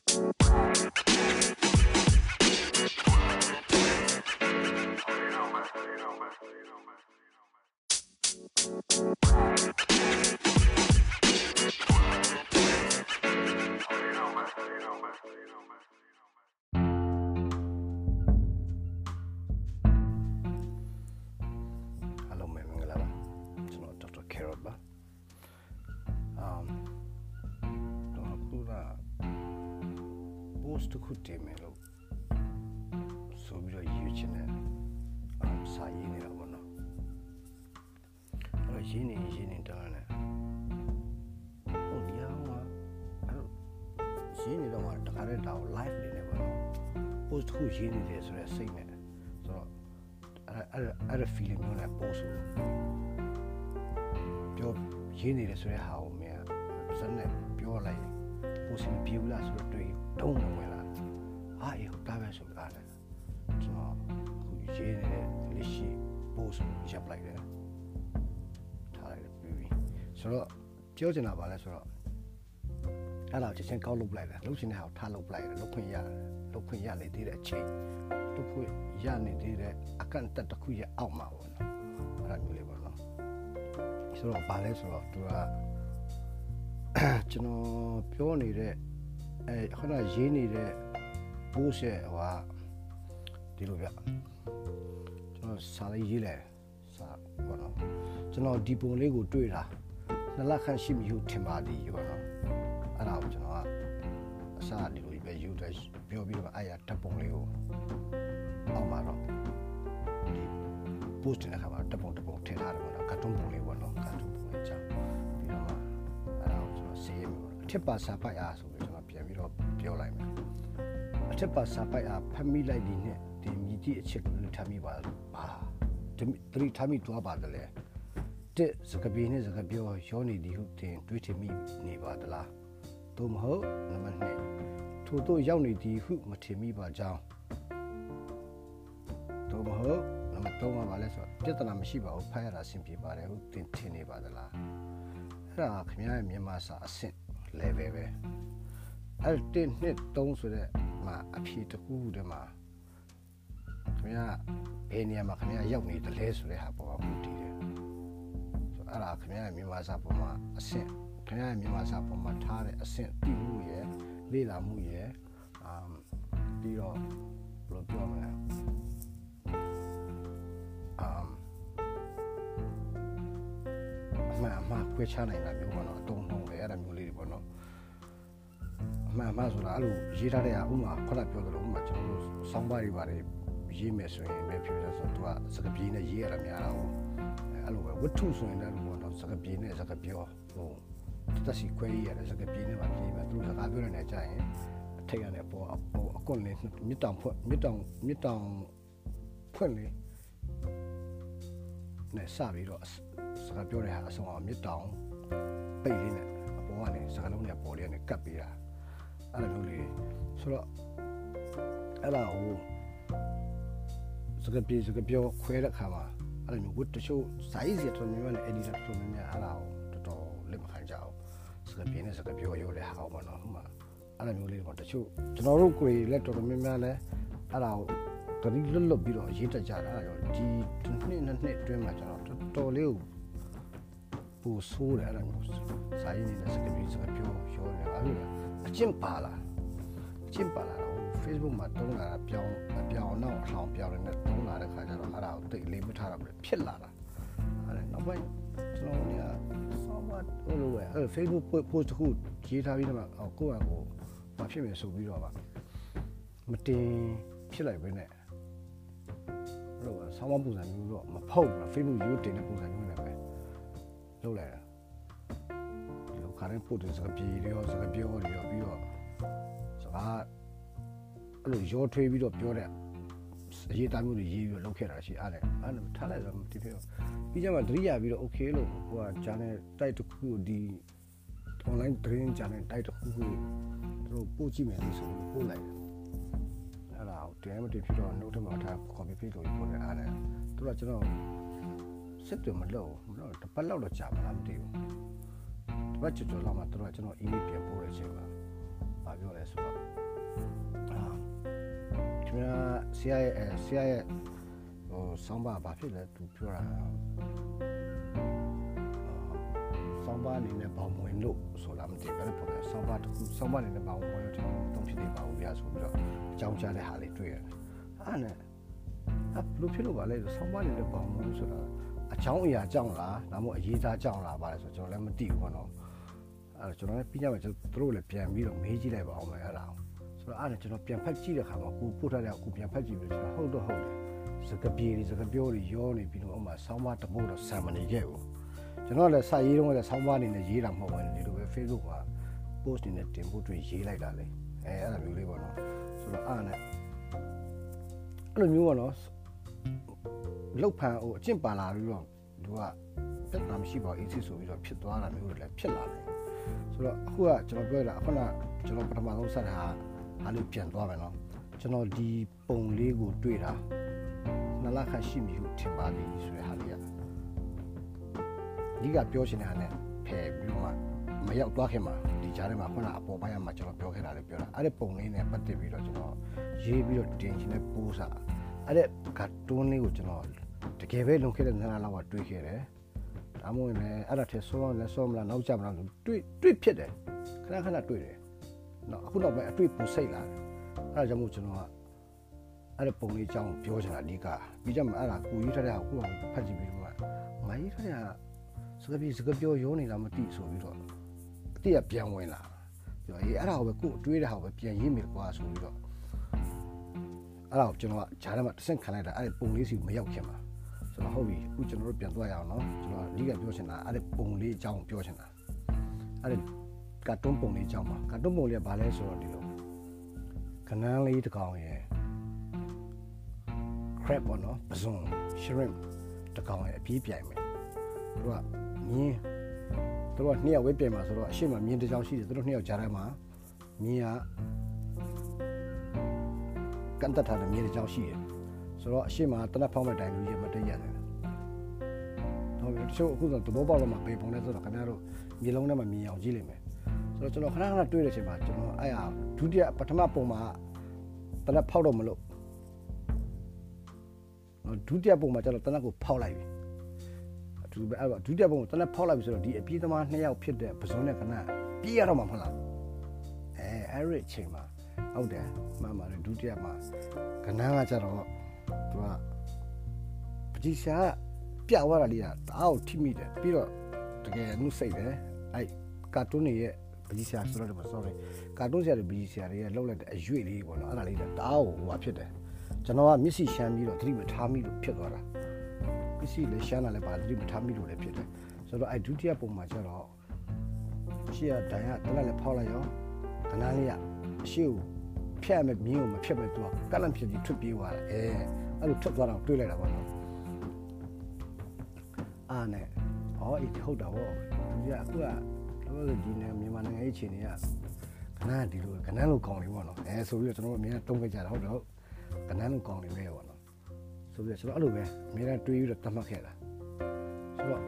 post ရေးနေတော့မှတခါတည်းဒါကို live နေနေပေါ့နော် post တစ်ခုရေးနေတယ်ဆိုတော့စိတ်နဲ့ဆိုတော့အဲ့အဲ့အဲ့ feeling မျိုးနဲ့ post ဆိုပြောရေးနေတယ်ဆိုတဲ့ဟာကိုမြင်စနဲ့ပြောလိုက်ရင် post မပြေဘူးလားဆိုတော့တွေ့တုံးဝင်လာအာအေးဟုတ်တာပဲဆိုပြီးအားလည်းကျွန်တော်အခုရေးနေတဲ့လက်ရှိ post ကိုရပ်လိုက်တယ်ထားလိုက်တယ်ပြီးပြီဆိုတော့ပြောချင်တာပါလဲဆိုတော့ အဲ့ဒါချက်ချင်းကောက်လုပ်လိုက်တယ်လုပ်ချင်တဲ့ဟာကိုထားလုပ်လိုက်တယ်လုပ်ခွင့်ရတယ်လုပ်ခွင့်ရနေသေးတဲ့အချိန်လုပ်ခွင့်ရနေသေးတဲ့အကန့်အသတ်တစ်ခုရဲ့အောက်မှာပေါ့နော်အဲ့ဒါမျိုးလေးပေါ့နော်ဆိုတော့ဘာလဲဆိုတော့သူကကျွန်တော်ပြောနေတဲ့အဲခုနရေးနေတဲ့ဘိုးဆက်ဟိုဟာဒီလိုပြကျွန်တော်စာလေးရေးလိုက်စာဘောနော်ကျွန်တော်ဒီပုံလေးကိုတွေ့တာနှစ်လခန့်ရှိပြီဟုထင်ပါသည်ဘောနော် အဲ့ဒါကိုကျွန်တော်ကအစားဒီလိုပဲယူတယ်ပြောပြီးတော့အဲ့ရတပ်ပုံလေးကိုအောက်မှာတော့ဒီ post တဲ့အခါမှာတပ်ပုံတပ်ပုံထည့်ထားတယ်ဘောနော်ကတ်တုံးပုံလေးဘောနော်ကတ်တုံးပုံလေးကြောင့်ပြီးတော့အဲ့ဒါကိုကျွန်တော်စေးရမျိုးအထက်ပါစာပိုက်အားဆိုပြီးကျွန်တော်ပြန်ပြီးတော့ပြောလိုက်မယ်အထက်ပါစာပိုက်အားဖမ်းမိလိုက်ဒီနဲ့ဒီမြည်တိအချက်ကိုထားမိပါပါတတိထားမိသွားပါတယ်လေတဲ့စကပြေနဲ့စကပြောရောနေသည်ဟုတင်တွေးထမိနေပါသလား သို့မဟုတ်နံပါတ်2ထို့သို့ရောက်နေသည်ဟုမထင်မိပါကြောင်းသို့မဟုတ်နံပါတ်3ကပါလဲဆိုတော့ပြဿနာမရှိပါဘူးဖတ်ရတာအဆင်ပြေပါတယ်ဟုတင်ထင်နေပါသလားအဲ့ဒါခင်ဗျားရဲ့မြန်မာစာအဆင့် level ပဲအဲ့တစ်နှစ်3ဆိုတဲ့မှာအဖြေတစ်ခုတည်းမှာခင်ဗျားဘယ်နေရာမှာခင်ဗျားရောက်နေတယ်လဲဆိုတဲ့ဟာပေါ်မှာမူတည်တယ်ဆိုအဲ့ဒါခင်ဗျားရဲ့မြန်မာစာပေါ်မှာအဆင့် ခင်ဗျားရဲ့မြန်မာစာပေါ်မှာထားတဲ့အဆင့်တည်မှုရယ်လေ့လာမှုရယ်အမ်ပြီးတော့ဘယ်လိုပြောမလဲအမ်အမှန်အမှန်ခွဲခြားနိုင်တာမျိုးပေါ့နော်အတုံးလုံးလေအဲ့ဒါမျိုးလေးတွေပေါ့နော်အမှန်အမှန်ဆိုတာအဲ့လိုရေးထားတဲ့ဟာဥမာခုနပြောသလိုဥမာကျွန်တော်တို့စောင်းပါးတွေပါတယ်ရေးမယ်ဆိုရင်ပဲပြောရဆိုတော့သူကစကပြေးနဲ့ရေးရတာများတာဟုတ်အဲ့လိုပဲဝတ္ထုဆိုရင်လည်းပေါ့နော်စကပြေးနဲ့စကပြောဟိုတ က်စီခွဲရေးရတယ်စကပြေးနဲ့ပါပြေးမယ်သူစကားပြောနေကြရင်အထိတ်ရတဲ့ပေါ်အပေါ်အကွန်လေးမြစ်တောင်ဖွက်မြစ်တောင်မြစ်တောင်ဖွက်လေးနဲ့စပြီးတော့စကားပြောတဲ့ဟာအဆုံးအောင်မြစ်တောင်ပိတ်လေးနဲ့အပေါ်ကနေစကားလုံးနဲ့ပေါ်လေးနဲ့ကပ်ပေးတာအဲ့လိုမျိုးလေးဆိုတော့အဲ့ဒါဟိုစကားပြေစကားပြောခွဲတဲ့ခါမှာအဲ့လိုမျိုးဝတ်တချို့စာရေးစီတော်များများနဲ့ editor တော်များများအဲ့ဒါကိုတော်တော်လက်မခံကြအောင် စကားပြေနဲ့စကားပြောရိုးတဲ့ဟာပေါ့နော်ဟိုမှာအဲ့လိုမျိုးလေးပေါ့တချို့ကျွန်တော်တို့ကိုယ်လက်တော်တော်များများလဲအဲ့ဒါကိုတတိလွတ်လွတ်ပြီးတော့ရေးတတ်ကြတာအဲ့ဒါဒီနှစ်နှစ်နှစ်အတွင်းမှာကျွန်တော်တော်တော်လေးကိုပူဆိုးတယ်အဲ့ဒါမျိုးစာရေးနေတဲ့စကားပြေစကားပြောရိုးတယ်အဲ့လိုအကျင့်ပါလားအကျင့်ပါလား Facebook မှာတုံးလာတာပြောင်းအပြောင်းတော့အထောင်ပြောင်းနေတဲ့တုံးလာတဲ့ခါကျတော့အဲ့ဒါကိုတိတ်လေးမထားတော့ဘူးဖြစ်လာတာအဲ့ဒါနောက်ပိုင်းကျွန်တော်เนี่ยဆောင်းမဟိုလိုပဲအဲ့ Facebook post တစ်ခုရေးထားပြီးတော့ကိုယ့်အကိုမဖြစ်မယ်ဆိုပြီးတော့ပါမတင်ဖြစ်လိုက်ပဲနဲ့အဲ့လိုဆောင်းမပုံစံမျိုးတော့မဖုတ်ဘူး Facebook ရိုးတင်တဲ့ပုံစံမျိုးနဲ့ပဲလုပ်လိုက်တာဒီလိုခါရင်ပို့တဲ့စကားပြေရောစကားပြောရောပြီးတော့စကားအဲ့လိုရောထွေးပြီးတော့ပြောတဲ့ အရေးသားမျိုးတွေရေးပြီးတော့လုပ်ခဲ့တာရှိအားလည်းအဲ့လိုထားလိုက်တော့ဒီဖြစ်ပြီးကြမှာဒရိယာပြီးတော့ okay လို့ဟိုကဂျာနယ်တိုက်တစ်ခုဒီ online drain ဂျာနယ်တိုက်တစ်ခုကိုသူတို့ပို့ကြည့်မယ်လို့ဆိုပြီးပို့လိုက်တယ်အဲ့ဒါကိုတရားမတင်ဖြစ်တော့ note ထဲမှာထား copy paste လုပ်ပြီးပို့တယ်အားလည်းသူကကျွန်တော်စစ်တယ်မလို့မလို့တပတ်လောက်တော့ကြာမလားမသိဘူးတပတ်ကျော်ကျော်လောက်မှသူကကျွန်တော် email ပြန်ပို့တဲ့အချိန်မှာဘာပြောလဲဆိုတော့ ခင်ဗျာဆရာရဲ့ဆရာရဲ့ဟိုဆောင်းပါဘာဖြစ်လဲသူပြောတာဆောင်းပါအနေနဲ့ဘောင်ဝင်လို့ဆိုလာမသိဘူးပေါ့ဆောင်းပါတခုဆောင်းပါအနေနဲ့ဘောင်ဝင်လို့ကျွန်တော်တုံးဖြစ်နေပါဘူးဗျာဆိုပြီးတော့အကြောင်းကြားတဲ့ဟာလေးတွေ့ရတယ်အဲ့နဲ့အဘလို့ဖြစ်လို့ပါလဲဆောင်းပါအနေနဲ့ဘောင်ဝင်ဆိုတာအချောင်းအရာကြောင့်လားဒါမှမဟုတ်အရေးသားကြောင့်လားပါလဲဆိုကျွန်တော်လည်းမသိဘူးပေါ့နော်အဲ့တော့ကျွန်တော်လည်းပြီးကြမှာကျွန်တော်တို့လည်းပြန်ပြီးတော့မေးကြည့်လိုက်ပါအောင်မယ်အဲ့ဒါ ဆိုတော့အဲ့ဒါကျွန်တော်ပြန်ဖတ်ကြည့်တဲ့အခါမှာကိုပို့ထားတဲ့ကိုပြန်ဖတ်ကြည့်ပြီးကျွန်တော်ဟုတ်တော့ဟုတ်တယ်စကပြေတွေစကပြောတွေရောနေပြီးတော့ဥမာဆောင်းပါတပို့တော့ဆံမနေခဲ့ဘူးကျွန်တော်လည်းစာရေးတော့လည်းဆောင်းပါအနေနဲ့ရေးတာမဟုတ်ဘူးဒီလိုပဲ Facebook က post နေနဲ့တင်ဖို့တွေ့ရေးလိုက်တာလေအဲအဲ့လိုမျိုးလေးပေါ့နော်ဆိုတော့အားနဲ့အဲ့လိုမျိုးပေါ့နော်လောက်ဖန်ဟိုအကျင့်ပါလာပြီးတော့သူကပြဿနာမရှိပါဘူးအေးစစ်ဆိုပြီးတော့ဖြစ်သွားတာမျိုးတွေလည်းဖြစ်လာတယ်ဆိုတော့အခုကကျွန်တော်ပြောရတာအခုနကျွန်တော်ပထမဆုံးဆက်တာ အားလို့ပြန်သွားမယ်နော်ကျွန်တော်ဒီပုံလေးကိုတွေ့တာနှစ်လခန့်ရှိပြီလို့ထင်ပါသည်ဆိုတဲ့ဟာလေးကဒီကပြောရှင်တဲ့ဟာနဲ့ဖယ်ပြီးတော့မရောက်သွားခင်မှာဒီကြားထဲမှာခုနအပေါ်ပိုင်းမှာကျွန်တော်ပြောခဲ့တာလေးပြောတာအဲ့ဒီပုံလေးနဲ့ပတ်သက်ပြီးတော့ကျွန်တော်ရေးပြီးတော့တင်ချင်တဲ့ပိုးစာအဲ့ဒီကတ်တွန်းလေးကိုကျွန်တော်တကယ်ပဲလုံခဲ့တဲ့နားလောက်ကတွေးခဲ့တယ်ဒါမှမဟုတ်လည်းအဲ့ဒါထဲဆောလဲဆောမလားနောက်ကြမလားတွေးတွေးဖြစ်တယ်ခဏခဏတွေးတယ် နော်အခုတော့ပဲအတွေ့ပူစိတ်လာတယ်အဲ့ဒါကြောင့်မို့ကျွန်တော်ကအဲ့ဒီပုံလေးအကြောင်းပြောချင်တာအဓိကပြီးကြမှာအဲ့ဒါကိုရေးထားတဲ့ဟာကိုဖတ်ကြည့်ပြီးတော့မရေးထားတဲ့ဟာစကားပြေစကားပြောရိုးနေတာမသိဆိုပြီးတော့အတိအပြန်ဝင်လာပြောရေးအဲ့ဒါကိုပဲကိုတွေးတဲ့ဟာကိုပဲပြန်ရေးမိကွာဆိုပြီးတော့အဲ့ဒါကိုကျွန်တော်ကဂျားထဲမှာတစ်ဆင့်ခံလိုက်တာအဲ့ဒီပုံလေးစီမရောက်ခင်မှာဆိုတော့ဟုတ်ပြီအခုကျွန်တော်တို့ပြန်သွားရအောင်နော်ကျွန်တော်အဓိကပြောချင်တာအဲ့ဒီပုံလေးအကြောင်းပြောချင်တာအဲ့ဒီ ကာတွန်းပုံလေးအကြောင်းပါကာတွန်းပုံလေးကဘာလဲဆိုတော့ဒီလိုခနန်းလေးတစ်ကောင်ရယ် crab ပေါ့နော်ပဇွန် shrimp တစ်ကောင်ရယ်အပြေးပြိုင်မယ်သူကမြင်းသူကနှစ်ယောက်ဝေးပြိုင်မှာဆိုတော့အရှိမမြင်းတစ်ကြောင်ရှိတယ်သူတို့နှစ်ယောက်ကြားထဲမှာမြင်းကကန်တတ်ထားတဲ့မြင်းတစ်ကြောင်ရှိတယ်ဆိုတော့အရှိမတနက်ဖောင်းမဲ့တိုင်လူကြီးမတည့်ရတယ်တော့တချို့အခုတော့တဘောပေါက်တော့မှပေပုံနဲ့ဆိုတော့ခင်ဗျားတို့မြေလုံးထဲမှာမြင်အောင်ကြည့်လိမ့်မယ်ဆို တော့ကျွန်တော်ခဏခဏတွေးတဲ့အချိန်မှာကျွန်တော်အဲ့ဟာဒုတိယပထမပုံမှာတနက်ဖောက်တော့မလို့ဒုတိယပုံမှာကျတော့တနက်ကိုဖောက်လိုက်ပြီအတူပဲအဲ့တော့ဒုတိယပုံကိုတနက်ဖောက်လိုက်ပြီဆိုတော့ဒီအပြေးသမားနှစ်ယောက်ဖြစ်တဲ့ပစုံနဲ့ကနပြေးရတော့မှာမဟုတ်လားအဲအဲ့ဒီအချိန်မှာဟုတ်တယ်မှန်ပါတယ်ဒုတိယမှာကနန်းကကျတော့သူကပကြီးရှာပြသွားတာလေးကတအားကိုထိမိတယ်ပြီးတော့တကယ်နှုတ်စိတ်တယ်အဲ့ကာတွန်းတွေရဲ့ ပကြီးရှာဆိုတော့ sorry ကာတွန်းဆရာတွေပကြီးရှာတွေရဲ့လှုပ်လိုက်တဲ့အရွေ့လေးပေါ့နော်အဲ့ဒါလေးတအားကိုဟိုဟာဖြစ်တယ်ကျွန်တော်ကမျက်စိရှမ်းပြီးတော့သတိမထားမိလို့ဖြစ်သွားတာမျက်စိလည်းရှမ်းလာလည်းပါသတိမထားမိလို့လည်းဖြစ်တယ်ဆိုတော့အဲဒုတိယပုံမှာကျတော့ရှေ့ကဒိုင်ကတလက်လည်းဖောက်လိုက်ရောခဏလေးကအရှိကိုဖြတ်မယ်မြင်းကိုမဖြတ်ပဲသူကကလန့်ဖြစ်ပြီးထွက်ပြေးသွားတယ်အဲအဲ့လိုထွက်သွားတော့တွေးလိုက်တာပေါ့နော်အားနဲ့ဟောအေးဟုတ်တာဗောသူကအခုက တော့ဒီနေမြန်မာနိုင်ငံရဲ့အခြေအနေကခဏဒီလိုခဏလိုကောင်းနေပေါ့နော်အဲဆိုပြီးတော့ကျွန်တော်တို့အများကြီးတုံးခဲ့ကြတာဟုတ်တယ်ဟုတ်ကနန်းလုံးကောင်းနေပဲပေါ့နော်ဆိုပြီးတော့ကျွန်တော်အဲ့လိုပဲအများအားတွေးပြီးတော့တတ်မှတ်ခဲ့တာဆိုတော့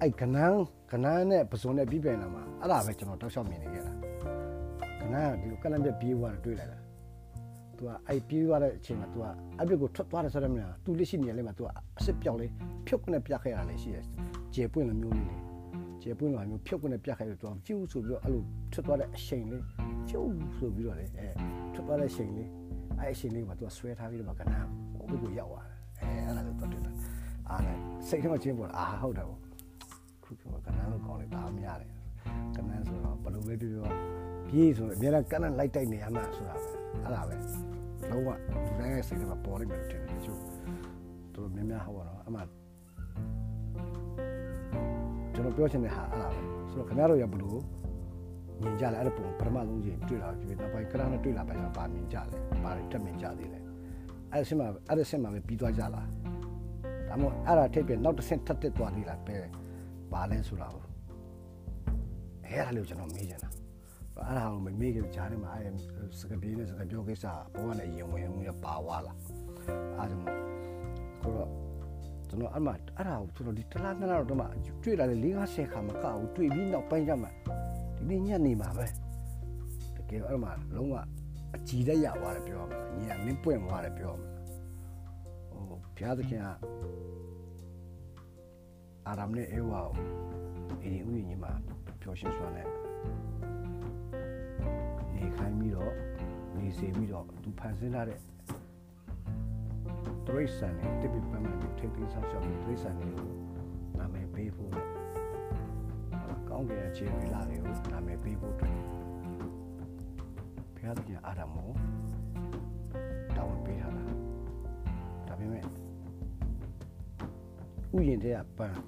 အဲ့ကနန်းကနန်းနဲ့ပစုံနဲ့ပြီးပြန်လာမှာအဲ့ဒါပဲကျွန်တော်တောက်လျှောက်မြင်နေခဲ့တာကနန်းကဒီလိုကလန့်ပြပြေးသွားတယ်တွေးလိုက်တာသူကအဲ့ပြေးသွားတဲ့အချိန်မှာ तू ကအပြစ်ကိုထွက်သွားတယ်ဆိုတော့မြန် तू လက်ရှိနေရာလေးမှာ तू ကအစ်စ်ပြောက်လေးဖြုတ်ကနေပြတ်ခဲ့ရတာလေးရှိတယ်ကျေပွင့်လိုမျိုးလေးလေ ကျေပွင့်လိုမျိုးဖြုတ်ကနေပြတ်ခဲ့လို့ तू ကျူးဆိုပြီးတော့အဲ့လိုထွက်သွားတဲ့အချိန်လေးကျူးဆိုပြီးတော့လေအဲထွက်သွားတဲ့အချိန်လေးအဲ့အရှင်လေးမှာသူကဆွဲထားပြီးတော့ကနန်းကိုကိုရောက်သွားတယ်အဲအဲ့ဒါလို့တော့တွေ့တာအားနဲ့စိတ်ထဲမှာချင်းပေါ်အာဟုတ်တယ်ပေါ့ခုကကနန်းလို့ကောင်းလိုက်တာမရတယ်ကနန်းဆိုတော့ဘလို့ပဲပြောပြောပြေးဆိုတော့အများကကနန်းလိုက်တိုက်နေရမှဆိုတာပဲအဲ့ဒါပဲလုံးဝဒီတိုင်းရဲ့စိတ်ထဲမှာပေါ်လိမ့်မယ်လို့ထင်တယ်ကျို့သူတို့များများဟောတော့အမှ ကျွန်တော်ပြောချင်တဲ့ဟာအဲ့ဒါပဲဆိုတော့ခင်ဗျားတို့ရဘလို့မြင်ကြလဲအဲ့ဒါပုံပထမဆုံးကြီးတွေ့လာဖြစ်ဖြစ်နောက်ပိုင်းခဏနဲ့တွေ့လာပိုင်းမှာပါမြင်ကြလဲပါတက်မြင်ကြသေးလဲအဲ့ဒါဆင်မှာအဲ့ဒါဆင်မှာပဲပြီးသွားကြလားဒါမှမဟုတ်အဲ့ဒါထိပ်ပြနောက်တစ်ဆင့်ထပ်တက်သွားသေးလားပဲပါလဲဆိုတာပေါ့အဲ့ဒါလေးကိုကျွန်တော်မေးချင်တာအဲ့ဒါကိုမမေးခင်ဂျားထဲမှာအဲ့စကပြေးနဲ့စကပြောကိစ္စဘောကနေရင်ဝင်မှုရပါဝါလာအဲ့ဒါမို့ကိုတော့ ကျွန်တော်အမှအဲ့ဒါကိုကျွန်တော်ဒီတလားနှစ်လားတော့မှတွေ့လာလေ၄50ခါမကဘူးတွေ့ပြီးနောက်ပိုင်းကျမှဒီနေ့ညနေမှာပဲတကယ်အဲ့မှာလုံးဝအကြည်တက်ရသွားတယ်ပြောမှာညီကနင်းပွင့်သွားတယ်ပြောမှာဟိုဘုရားသခင်ကအာရမ်နဲ့အေဝါကိုအင်းဦးညီမပျော်ရွှင်စွာနဲ့နေခိုင်းပြီးတော့နေစေပြီးတော့သူဖန်ဆင်းထားတဲ့ တရိษံနဲ့တပိပမှန်ထိပ်သိမ်းဆောင်ရှောက်တရိษံတွေကိုနာမည်ပေးဖို့နဲ့ကောင်းကင်အခြေအနေလာတွေကိုနာမည်ပေးဖို့အတွက်ဘုရားသခင်အာရမ်ကိုတောင်းပေးထားတာဒါပေမဲ့ဥယျာဉ်တဲ့ကပန်း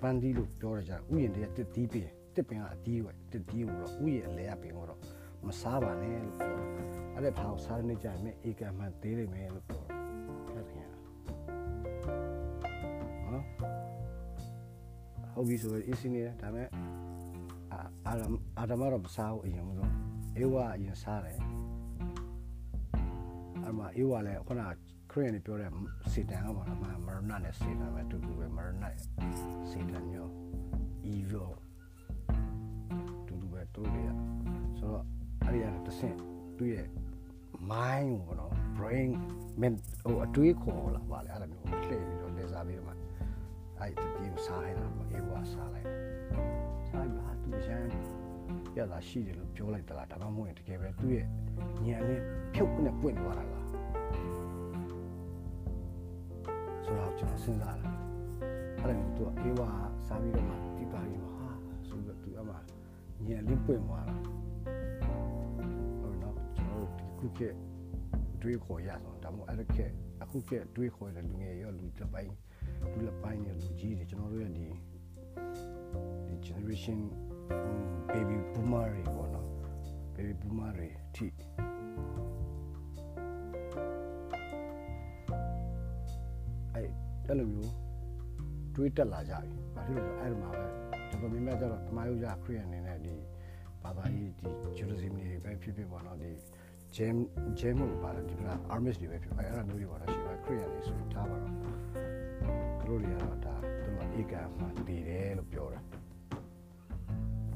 ပန်းဒီလို့ပြောရကြဥယျာဉ်တဲ့ကတစ်တီးပင်တစ်ပင်ကအတီးဝဲတစ်တီးကိုတော့ဥယျာဉ်အလဲကပင်ကိုတော့မစားပါနဲ့လို့ပြောအဲ့ဒါဘာကိုစားနေကြရင်ဧကမှန်သေးတယ်မယ်လို့ ဟုတ်ပြီဆိုရင်အင်းစင်းနေတယ်ဒါပေမဲ့အာအာအာဒမတော့မစားဘူးအရင်ကအေဝါအရင်စားတယ်အမအေဝါလည်းခုနခရီးနေပြောတဲ့စေတန်ကမှမရဏနဲ့စေတန်ပဲတူတူပဲမရဏစေတန်ညော evil တူတူပဲတူတယ်ဆိုတော့အဲ့ဒီကတဆင့်သူ့ရဲ့ mind ကိုပေါ့နော် brain men ဟိုအတွေးခေါ်လာပါလေအဲ့လိုမျိုးလှည့်ပြီးတော့လဲစားပြီးတော့မှ အဲ့ဒီတီကိုစားလိုက်တာအေဝါစားလိုက်စားပြီးဟာသူရန်ရတာရှိတယ်လို့ပြောလိုက်သလားဒါမှမဟုတ်ရင်တကယ်ပဲသူ့ရဲ့ညံနဲ့ဖြုတ်နဲ့ပွင့်သွားတာလားဆိုတော့ကျွန်တော်စဉ်းစားလာအဲ့ဒါမျိုးသူအေဝါစားပြီးတော့မှဒီပါရီမှာဟာဆိုတော့သူအမှညံလေးပွင့်သွားတာဟုတ်နော်ကျွန်တော်တို့ဒီခုခေတ်တွေးခေါ်ရအောင်ဒါမှမဟုတ်အဲ့ဒီခေတ်အခုခေတ်တွေးခေါ်တဲ့လူငယ်ရောလူတစ်ပိုင်း လူလက်ပိုင်းနဲ့လူကြီးတွေကျွန်တော်တို့ရဲ့ဒီဒီ generation baby boomer တွေပေါ့နော် baby boomer တွေထိအဲ့အဲ့လိုမျိုးတွေးတက်လာကြပြီ။ဘာဖြစ်လို့လဲအဲ့ဒီမှာပဲတော်တော်များများကျတော့တမယုတ်ရခရီးအနေနဲ့ဒီဘာသာရေးဒီ Jerusalem တွေပဲဖြစ်ဖြစ်ပေါ့နော်ဒီ James James ကိုပါတယ်ဒီက Armis တွေပဲဖြစ်အဲ့အဲ့လိုမျိုးတွေပေါ့နော်ရှိပါခရီးအနေဆိုထားပါတော့သူ တို့တွေကတော့ဒါသူတို့ဧကမှတည်တယ်လို့ပြောတယ်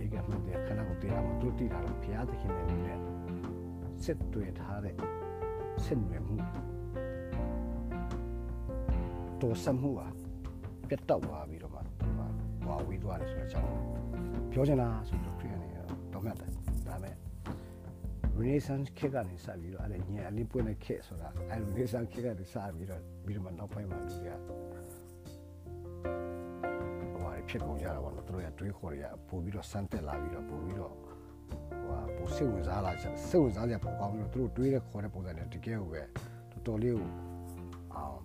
ဧကမှတည်ခဏကိုတည်ရမှာသူတည်တာတော့ဘုရားသခင်နဲ့နဲ့စစ်တွေ့ထားတဲ့စစ်နွယ်မှုတော်စမှုဟာပြတ်တောက်သွားပြီးတော့မှသူကဝါဝေးသွားတယ်ဆိုတော့ကျွန်တော်ပြောချင်တာဆိုတော့ခရီးအနေနဲ့တော့မှတ်တယ်ဒါပေမဲ့ Renaissance ခေတ်ကနေစပြီးတော့အဲ့ဒါညအလေးပွင့်တဲ့ခေတ်ဆိုတာအဲ့ Renaissance ခေတ်ကနေစပြီးတော့ပြီးတော့မှနောက်ပိုင်းမှာလူတွေကဟိုဟာ ဖြစ်ကုန်ကြတာပေါ့နော်သူတို့ရတွေးခေါ်ရပို့ပြီးတော့စမ်းတက်လာပြီးတော့ပို့ပြီးတော့ဟိုဟာပို့စိတ်ဝင်စားလာစိတ်ဝင်စားကြပိုကောင်းပြီးတော့သူတို့တွေးတဲ့ခေါ်တဲ့ပုံစံနဲ့တကယ်ကိုပဲတော်တော်လေးကိုအောင်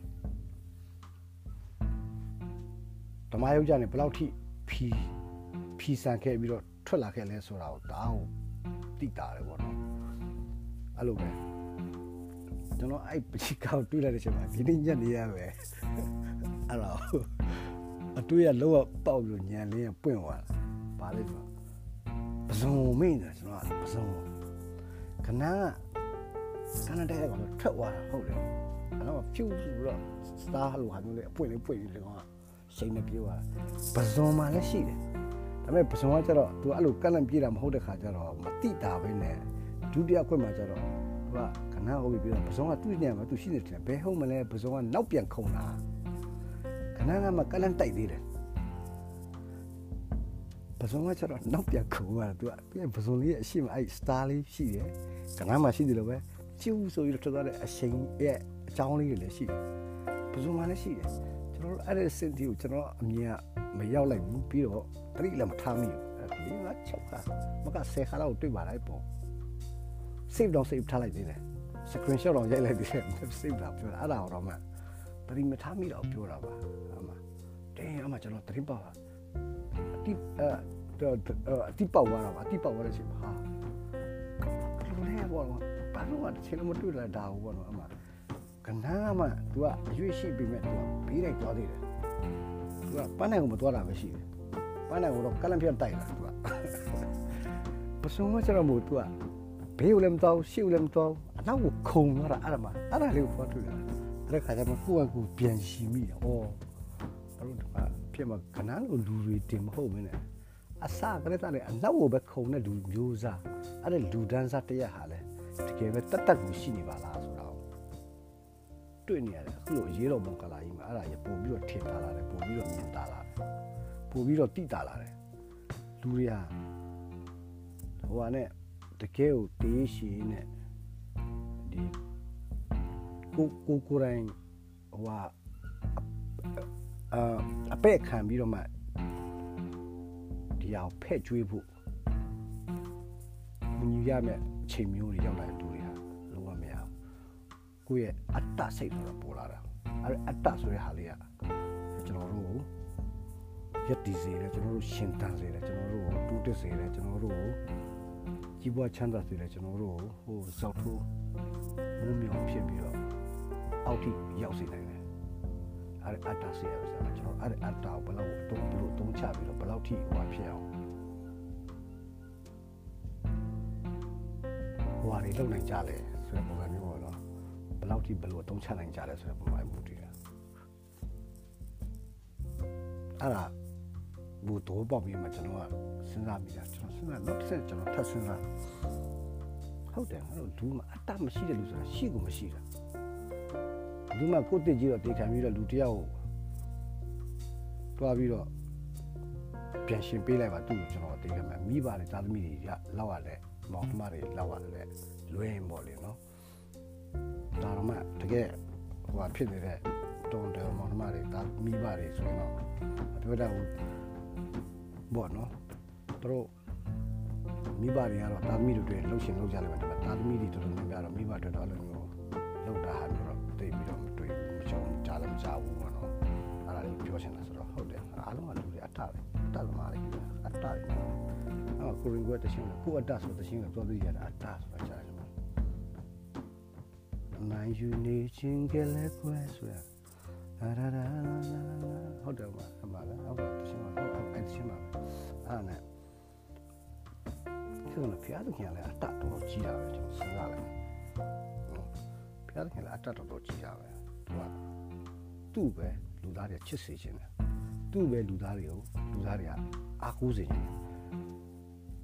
ဓမ္မယုတ်ကြနေဘယ်လောက်ထိဖြီဖြီဆန်ခဲ့ပြီးတော့ထွက်လာခဲ့လဲဆိုတာကိုဒါကိုတိတာတယ်ပေါ့နော်အဲ့လိုပဲကျွန်တော်အဲ့ပချီကောက်တွေးလိုက်တဲ့အချိန်မှာဒီနေ့ညနေရပဲအဲ့တော့ အတွေးရလောကပေါက်လို့ညံလေးပွင့်သွားတာဘာလဲဆိုတော့ပစုံမိနေကျွန်တော်ပစုံခဏကခဏတည်းကတော့ထွက်သွားတာဟုတ်တယ်အဲ့တော့ဖြူဆိုတော့စတာလိုဟာမျိုးလေးအပွင့်လေးပွင့်ပြီးလေကောင်ကစိတ်နဲ့ပြေးသွားတာပစုံမှလည်းရှိတယ်ဒါပေမဲ့ပစုံကကျတော့ तू အဲ့လိုကန့်လန့်ပြေးတာမဟုတ်တဲ့ခါကျတော့မတိတာပဲနဲ့ဒုတိယခွင့်မှာကျတော့ तू ကခဏဟုတ်ပြီပြီးတော့ပစုံကသူ့ညံမှာ तू ရှိနေတယ်ဘယ်ဟုတ်မလဲပစုံကနောက်ပြန်ခုံတာ ခဏကမှကန့်လန့်တိုက်သေးတယ်ပစုံကကျတော့နောက်ပြန်ခုံသွားတာ तू ကပြန်ပစုံလေးရဲ့အရှိမအဲ့ star လေးရှိတယ်ခဏမှရှိတယ်လို့ပဲကျူးဆိုပြီးတော့ထွက်သွားတဲ့အချိန်ရဲ့အကြောင်းလေးတွေလည်းရှိတယ်ပစုံမှလည်းရှိတယ်ကျွန်တော်တို့အဲ့ဒီစင်တီကိုကျွန်တော်အမြင်ကမရောက်လိုက်ဘူးပြီးတော့တတိလည်းမထားမိဘူးဒီက6ခါမက10ခါတော့တွေ့ပါလိုက်ပေါ့ save တော့ save ထားလိုက်သေးတယ် screenshot တော့ရိုက်လိုက်သေးတယ် save တာပြောတာအဲ့ဒါတော့မှ တတိမထားမိတော့ပြောတာပါအမတင်းအမကျွန်တော်တတိပါအတိအဲအတိပေါက်သွားတော့အတိပေါက်သွားတဲ့အချိန်မှာဟာဘယ်လိုလဲပေါ့ဘာလို့ကချင်းမတွေ့လာတာဘောနော်အမကနားမှ तू ကအရွေးရှိပြီမဲ့ तू ကဘေးလိုက်သွားသေးတယ် तू ကပန်းနိုင်ကိုမသွားတာပဲရှိတယ်ပန်းနိုင်ကိုတော့ကလန့်ပြတ်တိုက်လာ तू ကပစုံမချတော့မို့ तू ကဘေးကိုလည်းမသွားရှေ့ကိုလည်းမသွားအနောက်ကိုခုံသွားတာအဲ့ဒါမှအဲ့ဒါလေးကိုဖွားတွေ့တာ အဲ့ဒါခါကျမှကိုယ့်အကူပြန်ရှိမိတယ်ဩဘာလို့ဒီမှာဖြစ်မှာခဏလိုလူတွေတင်မဟုတ်မင်းနဲ့အစကလေးတည်းအနောက်ကိုပဲခုံတဲ့လူမျိုးစားအဲ့ဒါလူဒန်းစားတရက်ဟာလဲတကယ်ပဲတတ်တတ်ကိုရှိနေပါလားဆိုတော့တွေ့နေရတယ်အခုလိုရေးတော်ဘုံကလာကြီးမှာအဲ့ဒါရပို့ပြီးတော့ထင်တာလာတယ်ပို့ပြီးတော့မြင်တာလာတယ်ပို့ပြီးတော့တိတာလာတယ်လူတွေကဟိုကနဲ့တကယ်ကိုတေးရှိနေဒီ ကိုကိုကိုရိုင်းဟိုကအပဲ့ခံပြီးတော့မှဒီအောင်ဖဲ့ကျွေးဖို့ညီရမယ်အချိန်မျိုးတွေရောက်လာတဲ့လူတွေဟာလုံးဝမရဘူးကိုယ့်ရဲ့အတ္တစိတ်ဆိုတာပေါ်လာတာအဲ့အတ္တဆိုတဲ့ဟာလေးကကျွန်တော်တို့ရည်တည်စေတယ်ကျွန်တော်တို့ရှင်တန်စေတယ်ကျွန်တော်တို့တူးတက်စေတယ်ကျွန်တော်တို့ကြီးပွားချမ်းသာစေတယ်ကျွန်တော်တို့ဟိုစောက်ထိုးမုန်းမြောင်ဖြစ်ပြီးတော့ အောက်ထိရောက်စေနိုင်တယ်အဲ့အတ္တစေရပါစားကျွန်တော်အဲ့အတ္တကိုဘယ်လောက်တုံးဘယ်လိုတုံးချပြီးတော့ဘယ်လောက်ထိဟိုဖြစ်အောင်ဟိုဟာတွေလုံနိုင်ကြလဲဆိုတဲ့ပုံစံမျိုးပေါ့နော်ဘယ်လောက်ထိဘယ်လိုတုံးချနိုင်ကြလဲဆိုတဲ့ပုံစံမျိုးတည်တယ်အဲ့ဒါဘူတော့ပေါ့ပြီးမှကျွန်တော်ကစဉ်းစားမိတာကျွန်တော်စဉ်းစားနောက်တစ်ဆက်ကျွန်တော်ထပ်စဉ်းစားဟုတ်တယ်အဲ့လိုဒူးမှာအတ္တမရှိတဲ့လူဆိုတာရှိကိုမရှိတာ ဒူးမှာကိုယ်တည်ကြည့်တော့တေခံပြီးတော့လူတယောက်ကိုတွားပြီးတော့ပြန်ရှင်ပေးလိုက်ပါသူ့ကိုကျွန်တော်တေခံမှာမိပါတယ်သားသမီးတွေကလောက်ရတယ်မောင်နှမတွေလောက်ရတယ်လွဲရင်ပေါ့လေနော်ဒါတော့မှတကယ်ဟိုဟာဖြစ်နေတဲ့တုံတယ်မောင်နှမတွေဒါမိပါတယ်ဆိုရင်တော့ပြောတာဟိုပေါ့နော်သူတို့မိဘတွေကတော့တာသမီတွေတွေလှုပ်ရှင်လှုပ်ကြတယ်ပဲဒါပေမဲ့တာသမီတွေတော်တော်များများတော့မိဘတွေတော့အဲ့လိုမျိုးလှုပ်တာဟာမျိုး တော့သိပြီးတော့မတွေ့ဘူးမချုံကြားလည်းမကြားဘူးပေါ့နော်အဲ့ဒါလေးပြောချင်တာဆိုတော့ဟုတ်တယ်အားလုံးကလူတွေအတ္တပဲအတ္တသမားတွေအတ္တတွေအဲ့ကိုရင်ကွက်တခြင်းကိုအတ္တဆိုတခြင်းကိုသွားသိရတာအတ္တဆိုတာကြားတယ်နိုင်ယူနေခြင်းကလေးကွယ်ဆိုရလာလာလာလာလာဟုတ်တယ်မှာအမှန်လားဟုတ်တယ်တခြင်းမှာဟုတ်အဲ့တခြင်းမှာအဲ့နဲ့ဆိုတော့ဖျားသခင်လည်းအတ္တတော်ကြီးတာပဲကျွန်တော်စဉ်းစားလိုက် ဖျားသခင်လည်းအတ္တတော်ကြီးတာပဲသူကသူ့ပဲလူသားတွေချစ်စေခြင်းတယ်သူ့ပဲလူသားတွေကိုလူသားတွေကအားကိုးစေခြင်း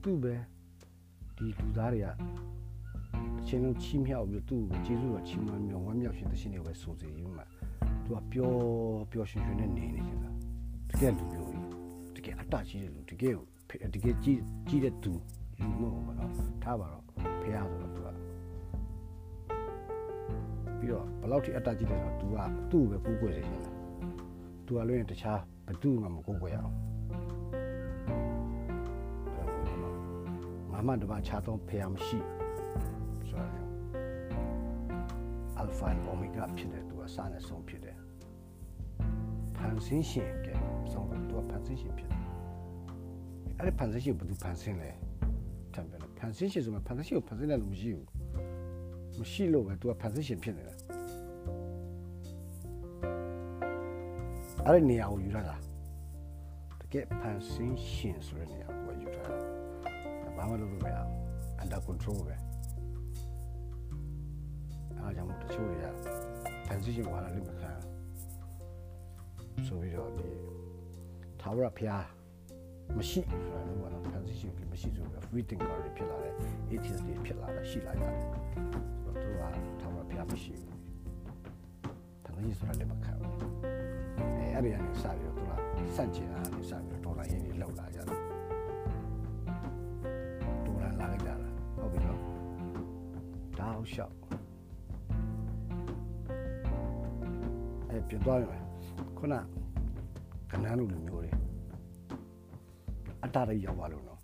သူ့ပဲဒီလူသားတွေကတစ်ချိန်လုံးချီးမြှောက်ပြီးသူ့ကိုကျေးဇူးတော်ချီးမွမ်းမြော်ဝမ်းမြောက်ခြင်းတခြင်းတွေကိုပဲဆိုစေရမှာသူကပျော်ပျော်ရွှင်ရွှင်နဲ့နေနေခြင်းလားတကယ်လူမျိုးကြီးတကယ်အတ္တကြီးတဲ့လူတကယ်တကယ်ကြီးကြီးတဲ့သူလူမျိုးပေါ့နော်ထားပါတော့ဖះဆိုတော့သူက ပြီးတော့ဘယ်လောက်ထိအတ္တကြီးတယ်ဆိုတော့ तू ကသူ့ကိုပဲကူးကွယ်စေခြင်းလား तू ကလည်းရင်တခြားဘသူမှမကူးကွယ်အောင်ငါမှတပါခြားသောဖះမရှိဆိုတော့ alpha and omega ဖြစ်တယ် तू ကစနဲ့ဆုံးဖြစ်တယ်ဖန်ဆင်းရှင်ကဲဆုံးတော့ तू ကဖန်ဆင်းရှင်ဖြစ်တယ်အဲ့ဒီဖန်ဆင်းရှင်ဘယ်သူဖန်ဆင်းလဲတံပြန်ဖန်ဆင်းရှင်ဆိုမှဖန်ဆင်းရှင်ကိုဖန်ဆင်းတယ်လို့မရှိဘူး မရှိလို့ပဲ तू ကဖန်ဆင်းရှင်ဖြစ်နေတာအဲ့ဒီနေရာကိုယူရတာတကယ်ဖန်ဆင်းရှင်ဆိုတဲ့နေရာကိုယူထားတာဘာမှလုပ်လို့မရဘူး under control ပဲအားကြောင့်တချို့တွေကဖန်ဆင်းရှင်ကိုဟာလည်းမခံဆိုပြီးတော့ဒီသာဝရဖျားမရှိဆိုတာလည်းဘာလို့ဖန်ဆင်းရှင်မရှိဆိုပြီး free thinker တွေဖြစ်လာတယ် atheist တွေဖြစ်လာတယ်ရှိလာကြတယ်ဆိုတော့ သူကသာဝရဖျားမရှိဘူးဖန်ဆင်းရှင်ဆိုတာလည်းမခံဘူးအဲအဲ့ဒီကနေစပြီးတော့သူကစန့်ကျင်တာနေစပြီးတော့ဒေါ်လာရင်းတွေလောက်လာကြတယ်ဒေါ်လာလာလိုက်ကြတာဟုတ်ပြီနော်ဒါအောင်ရှောက်အဲပြန်သွားရမယ်ခုနကနန်းလူလူမျိုးတွေအတ္တတွေရောက်ပါလို့နော်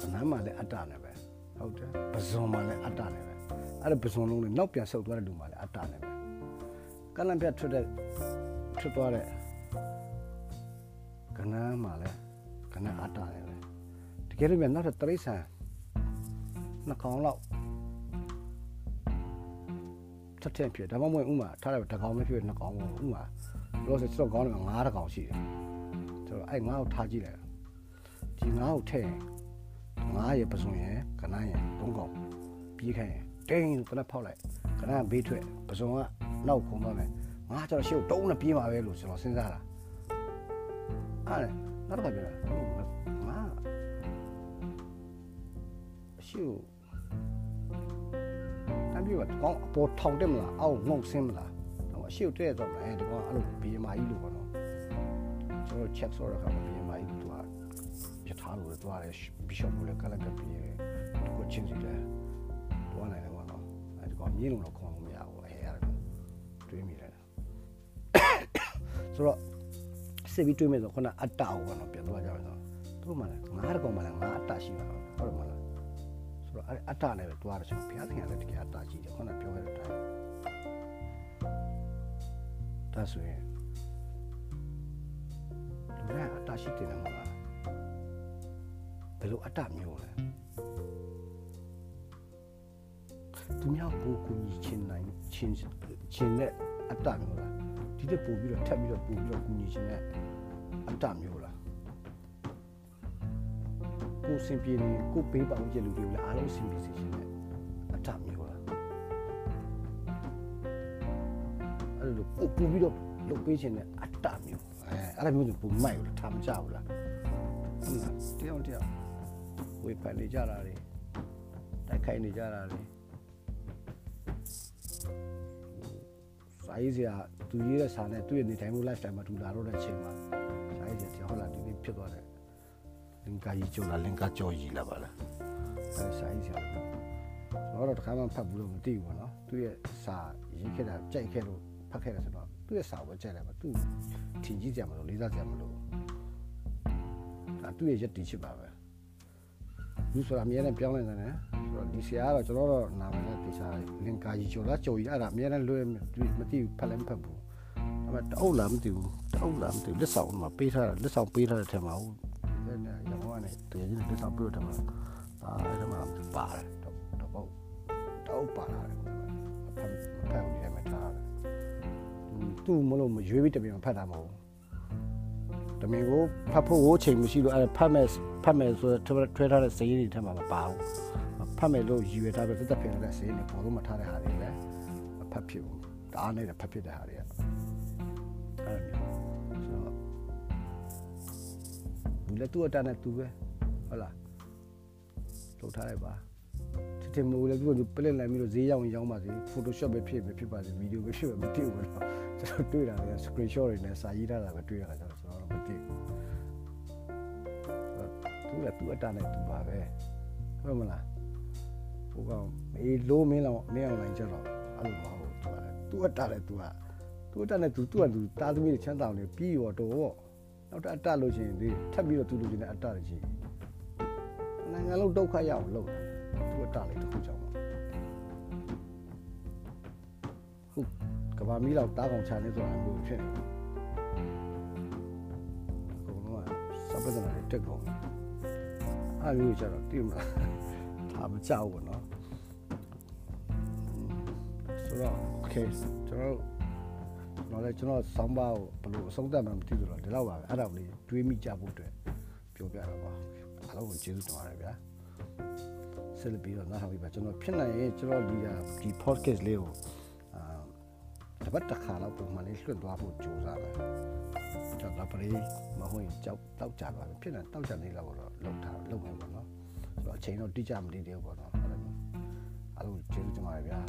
ကနန်းမှာလည်းအတ္တနဲ့ပဲ ဟုတ်တယ်ပဇွန်မှာလည်းအတ္တနဲ့ပဲအဲ့ဒါပဇွန်လုံးနဲ့နောက်ပြန်ဆုတ်သွားတဲ့လူမှာလည်းအတ္တနဲ့ပဲကလန်ပြထွက်တဲ့ထွက်သွားတဲ့ကနန်းမှာလည်းကနန်းအတ္တနဲ့ပဲတကယ်လို့မြန်နောက်ထပ်တရိษံနှစ်ကောင်လောက်ထက်ထက်ဖြစ်ဒါမှမဟုတ်ဥမာထားတယ်တကောင်မဖြစ်နှစ်ကောင်ပေါ့ဥမာလို့ဆိုတော့ကောင်းတယ်ငါးတကောင်ရှိတယ်ဆိုတော့အဲ့ငါ့ကိုထားကြည့်လိုက်ဒီငါ့ကိုထည့်ရ င်ငါးရပစုံရယ်ကနန်းရယ်သုံးကောင်ပြေးခိုင်းရင်တင်းကနဖောက်လိုက်ကနန်းဘေးထွက်ပစုံကနောက်ခုံသွားမယ်ငါကျတော့ရှေ့ကိုတုံးနဲ့ပြေးမှာပဲလို့ကျွန်တော်စဉ်းစားတာအဲ့နောက်တစ်ခါပြောတာငါအရှရှေ့တမ်းပြတော့ကောင်းအပေါ်ထောင်တက်မလားအောက်ငုံဆင်းမလားတော့အရှေ့တဲ့တော့အဲဒီကောင်အဲ့လို BMI လို့ပေါ့နော်ကျွန်တော် check ဆိုရခါ BMI တူဟာ ရထားလို့တော့တယ် bishop ကိုလည်းကလကပ်ပြီးကိုချင်းစီလဲတော့နိုင်တယ်ပေါ့နော်အဲဒီကောင်မြင်းလုံးတော့ခေါ်လို့မရဘူးအဲအဲ့ဒါတွေးမိတယ်ဆိုတော့စစ်ပြီးတွေးမယ်ဆိုခုနအတ္တကိုပေါ့နော်ပြန်သွားကြမယ်ဆိုသူတို့မှလည်းငါးတကောင်မှလည်းငါအတ္တရှိတာဟုတ်တယ်မလားဆိုတော့အတ္တနဲ့ပဲသွားတယ်ဆိုတော့ဘုရားသခင်လည်းတကယ်အတ္တရှိတယ်ခုနပြောခဲ့တဲ့အတိုင်းဒါဆိုရင်လူကအတ္တရှိတယ်မလား ဘယ်လိုအတ္တမျိုးလဲသူများကိုကိုကြီးချင်းနိုင်ချင်းချင်းနဲ့အတ္တမျိုးလားဒီတက်ပို့ပြီးတော့ထပ်ပြီးတော့ပို့ပြီးတော့ကိုကြီးချင်းနဲ့အတ္တမျိုးလားကိုစင်ပြေနေကိုပေးပါဦးကျလူတွေလည်းအားလုံးစင်ပြေစေချင်တဲ့အတ္တမျိုးလားအဲ့လိုပို့ပို့ပြီးတော့လုပ်ပေးခြင်းနဲ့အတ္တမျိုးအဲအဲ့လိုမျိုးကိုပုံမိုက်လို့ထားမကြဘူးလားဟုတ်လားတယောက်တယောက် ဝေဖန်နေကြတာတွေတိုက်ခိုက်နေကြတာတွေစာရေးစရာသူရေးတဲ့စာနဲ့သူ့ရဲ့နေတိုင်းမှု lifestyle မှာတူလာတော့တဲ့အချိန်မှာစာရေးစရာတယောက်ဟုတ်လားဒီနေ့ဖြစ်သွားတယ်လင်္ကာကြီးကျော်လာလင်္ကာကျော်ကြီးလာပါလားအဲစာရေးစရာကျွန်တော်တော့တစ်ခါမှဖတ်ဘူးလို့မသိဘူးပေါ့နော်သူ့ရဲ့စာရေးခဲ့တာကြိုက်ခဲ့လို့ဖတ်ခဲ့တယ်ဆိုတော့သူ့ရဲ့စာကိုကြိုက်တယ်ပါသူ့ထင်ကြီးကြမလို့လေးစားကြမလို့ဒါသူ့ရဲ့ရက်တီချစ်ပါပဲ လူဆိုတာအများနဲ့ပြောင်းနေတယ်နော်ဆိုတော့ဒီဆရာကတော့ကျွန်တော်တော့နာမည်နဲ့တေချာလင်္ကာကြီးကျော်လားကျော်ကြီးအဲ့ဒါအများနဲ့လွဲမသိဘူးဖတ်လည်းမဖတ်ဘူးဒါပေမဲ့တအုပ်လားမသိဘူးတအုပ်လားမသိဘူးလက်ဆောင်မှာပေးထားတာလက်ဆောင်ပေးထားတဲ့ထဲမှာဟုတ်အဲ့ဒါရောင်းကနေတကယ်ကြီးလက်ဆောင်ပေးတဲ့မှာဒါအဲ့ဒါမှပါတယ်တော့တော့တအုပ်ပါလာတယ်မဖတ်မဖတ်ဘူးဒီမှာထားတယ်သူ့မလို့ရွေးပြီးတပြင်းဖတ်တာမဟုတ် တမင်ကိုဖတ်ဖို့ဝိုးချိန်မရှိလို့အဲ့ဖတ်မဲ့ဖတ်မယ်ဆိုတော့ထွဲထားတဲ့စည်းတွေထဲမှာမပါဘူးဖတ်မယ်လို့ရည်ရွယ်ထားပြီးသက်သက်ပြင်တဲ့စည်းတွေပေါ်လို့မထားတဲ့ဟာတွေလည်းမဖတ်ဖြစ်ဘူးတအားနဲ့ဖတ်ဖြစ်တဲ့ဟာတွေကအဲ့လိုမျိုးဆိုတော့ဘူးလည်းသူ့အတန်းနဲ့သူပဲဟုတ်လားလုပ်ထားလိုက်ပါတတင်မိုးလည်းသူကပလစ်လိုက်ပြီးတော့ဈေးရောက်ရင်ရောက်ပါစေ Photoshop ပဲဖြစ်ပဲဖြစ်ပါစေဗီဒီယိုပဲဖြစ်ပဲမသိဘူးတော့ကျွန်တော်တွေ့တာလည်း screenshot တွေနဲ့စာရေးထားတာပဲတွေ့ရတာကျွန်တော် ကသူ့အတနဲ့သူပါပဲဟုတ်မလားဟိုကောင်မေးလို့မင်းလောက်မင်းအောင်နိုင်ကြတော့အဲ့လိုမဟုတ်သူကသူ့အတနဲ့သူကသူ့အတနဲ့သူသူ့ကသူတာသမီးချမ်းသာနေပြီးရောတော့နောက်တစ်အတလို့ချင်းဒီထပ်ပြီးတော့သူလိုချင်တဲ့အတတွေချင်းနိုင်ငံလုံးဒုက္ခရအောင်လုပ်သူ့အတလေးတစ်ခုကြောင့်ပါဟုတ်ကဘာမီးလောက်တားကောင်ချနေဆိုတာမျိုးဖြစ်နေအကုန်လုံးကစပဒနာတက်ကုန် အဲ့လိုကြတော့တိမလားဒါမကြောက်ဘူးเนาะဆိုတော့ okay ကျွန်တော်တော့လည်းကျွန်တော်ဆောင်းပါကိုဘယ်လိုအဆုံးသတ်မှမသိဘူးတော့ဒီလောက်ပါပဲအဲ့ဒါကိုလေးတွေးမိကြဖို့အတွက်ပြောပြတာပါအားလုံးကိုကျေးဇူးတင်ပါတယ်ဗျာဆက်လက်ပြီးတော့နားထောင်ပြီးပါကျွန်တော်ဖြစ်နိုင်ရင်ကျွန်တော်ဒီဒီ podcast လေးကိုအာတပတ်တစ်ခါလောက်ပုံမှန်လေးလွှင့်သွားဖို့ကြိုးစားမယ် ကျွန်တော်ပရိမဟုတ်ရင်ကြောက်တောက်ကြပါပဲဖြစ်နေတောက်ကြနေလောက်တော့လောက်ထားလောက်မယ်ပေါ့နော်ဆိုတော့အချိန်တော့တိကျမတည်သေးဘူးပေါ့နော်အဲ့လိုအားလုံးကျေးဇူးတင်ပါတယ်ဗျာ